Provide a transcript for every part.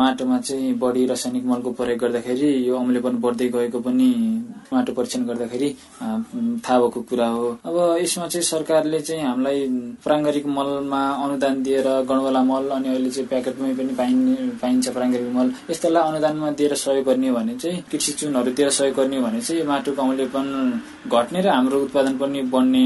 माटोमा चाहिँ बढी रासायनिक मलको प्रयोग गर्दाखेरि यो अम्लेपन बढ्दै गएको पनि माटो परीक्षण गर्दाखेरि थाहा भएको कुरा हो। अब यसमा चाहिँ सरकारले चाहिँ हामीलाई प्राङ्गारिक मलमा अनुदान दिएर गणवला मल अनि अहिले चाहिँ प्याकेटमै पनि पाइने पाइन्छ प्राङ्गारिक मल यस्तालाई अनुदानमा दिएर सहयोग गर्ने भने चाहिँ कृषि चुनहरू दिएर सहयोग गर्ने भने चाहिँ माटोको अम्लेपन घट्ने र हाम्रो उत्पादन पनि बढ्ने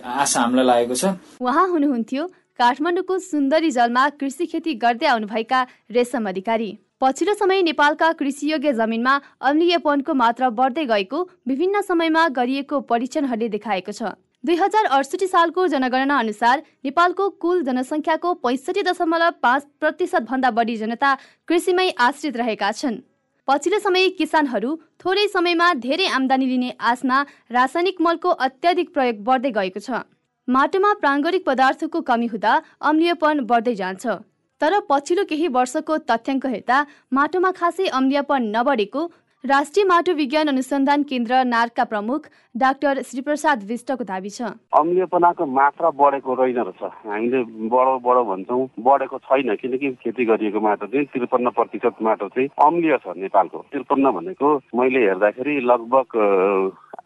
आशा हामीलाई लागेको छ। उहाँ हुनुहुन्थ्यो काठमाडौँको सुन्दरी जलमा कृषि खेती गर्दै आउनुभएका रेशम अधिकारी। पछिल्लो समय नेपालका कृषियोग्य जमिनमा अम्लीयपनको मात्रा बढ्दै गएको विभिन्न समयमा गरिएको परीक्षणहरूले देखाएको छ। दुई हजार अडसठी सालको जनगणना अनुसार नेपालको कुल जनसङ्ख्याको पैँसठी दशमलव पाँच प्रतिशत भन्दा बढी जनता कृषिमै आश्रित रहेका छन्। पछिल्लो समय किसानहरू थोरै समयमा धेरै आमदानी लिने आशमा रासायनिक मलको अत्याधिक प्रयोग बढ्दै गएको छ। माटोमा प्राङ्गरिक पदार्थको कमी हुँदा अम्लीयपन बढ्दै जान्छ। तर पछिल्लो केही वर्षको तथ्याङ्क हेर्दा माटोमा खासै अम्लीयपन नबढेको राष्ट्रिय माटो विज्ञान अनुसन्धान केन्द्र नार्कका प्रमुख डाक्टर श्रीप्रसाद विष्टको दावी छ। अम्लियपनाको मात्रा बढेको रहेन रहेछ। हामीले बढो बढो भन्छौँ बढेको छैन किनकि खेती गरिएको माटो चाहिँ त्रिपन्न प्रतिशत माटो चाहिँ अम्लीय छ नेपालको। त्रिपन्न भनेको मैले हेर्दाखेरि लगभग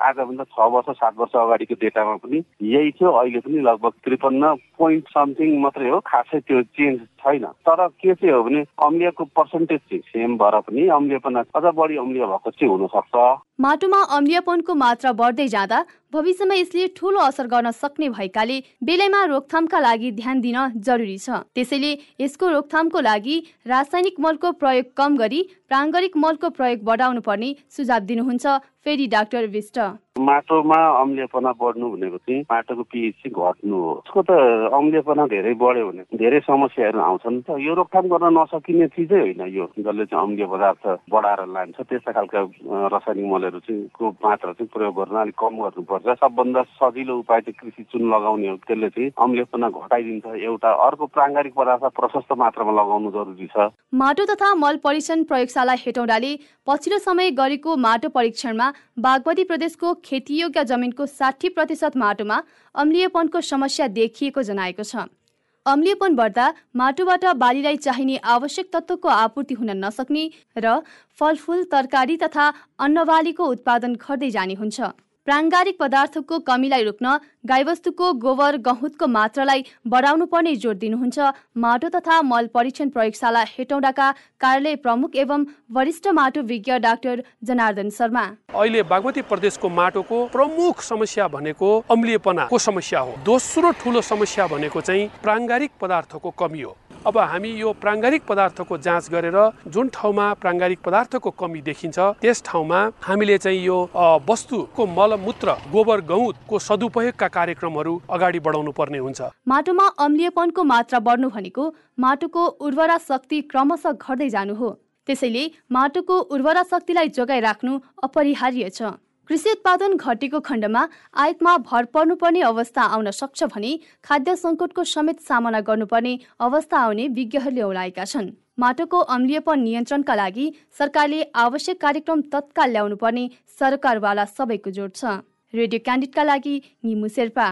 आजभन्दा छ वर्ष सात वर्ष अगाडिको डेटामा पनि यही थियो। अहिले पनि लगभग त्रिपन्न पोइन्ट समथिङ मात्रै हो। खासै त्यो चेन्ज छैन। तर के चाहिँ हो भने अम्लियको पर्सेन्टेज चाहिँ सेम भएर पनि अम्लियपना अझ बढी अम्लिय भएको चाहिँ हुनसक्छ। माटोमा अम्लियपनको मात्रा बढ्दै जाँदा भविष्यमा यसले ठूलो असर गर्न सक्ने भएकाले बेलैमा रोकथामका लागि ध्यान दिन जरुरी छ। त्यसैले यसको रोकथामको लागि रासायनिक मलको प्रयोग कम गरी प्राङ्गरिक मलको प्रयोग बढाउनु पर्ने सुझाव दिनुहुन्छ। फेरि डाक्टर विष्ट। माटोमा अम्लियपना बढ्नु भनेको चाहिँ माटोको पिएच चाहिँ घट्नु हो। उसको त अम्लियपना धेरै बढ्यो भने धेरै समस्याहरू आउँछन्। त यो रोकथाम गर्न नसकिने चिजै होइन यो जसले चाहिँ अम्लीय पदार्थ बढाएर लान्छ। त्यस्ता खालका रासायनिक मलहरू चाहिँ मात्रा चाहिँ प्रयोग गर्न अलिक कम गर्नुपर्छ। सबभन्दा सजिलो उपाय चाहिँ कृषि चुन लगाउने हो त्यसले चाहिँ अम्लियपना घटाइदिन्छ। एउटा अर्को प्राङ्गारिक पदार्थ प्रशस्त मात्रामा लगाउनु जरुरी छ। माटो तथा मल परीक्षण प्रयोगशाला हेटौँडाले पछिल्लो समय गरेको माटो परीक्षणमा बागमती प्रदेशको खेतीयोग्य जमिनको साठी प्रतिशत माटोमा अम्लीयपनको समस्या देखिएको जनाएको छ। अम्लीयपन बढ्दा माटोबाट बालीलाई चाहिने आवश्यक तत्त्वको आपूर्ति हुन नसक्ने र फलफुल तरकारी तथा अन्नबालीको उत्पादन घट्दै जाने हुन्छ। प्राङ्गारिक पदार्थको कमीलाई रोक्न गाईवस्तुको गोबर गहुँतको मात्रालाई बढाउनु पर्ने जोड दिनुहुन्छ। माटो तथा मल परीक्षण प्रयोगशाला हेटौँडाका कार्यालय प्रमुख एवं वरिष्ठ माटो विज्ञ डाक्टर जनार्दन शर्मा। अहिले बागमती प्रदेशको माटोको प्रमुख समस्या भनेको अम्लियपनाको समस्या हो। दोस्रो ठुलो समस्या भनेको चाहिँ प्राङ्गारिक पदार्थको कमी हो। अब हामी यो प्राङ्गारिक पदार्थको जाँच गरेर जुन ठाउँमा प्राङ्गारिक पदार्थको कमी देखिन्छ त्यस ठाउँमा हामीले चाहिँ यो वस्तुको मलमूत्र गोबर गहुँतको सदुपयोगका कार्यक्रमहरू अगाडि बढाउनु पर्ने हुन्छ। माटोमा अम्लियपनको मात्रा बढ्नु भनेको माटोको उर्वरा शक्ति क्रमशः घट्दै जानु हो। त्यसैले माटोको उर्वरा शक्तिलाई जोगाइराख्नु अपरिहार्य छ। कृषि उत्पादन घटेको खण्डमा आयातमा भर पर्नुपर्ने अवस्था आउन सक्छ भने खाद्य सङ्कटको समेत सामना गर्नुपर्ने अवस्था आउने विज्ञहरूले औलाएका छन्। माटोको अम्लीयपन नियन्त्रणका लागि सरकारले आवश्यक कार्यक्रम तत्काल ल्याउनु पर्ने सरकारवाला सबैको जोड छ। रेडियो क्यान्डिडका लागि निमु शेर्पा।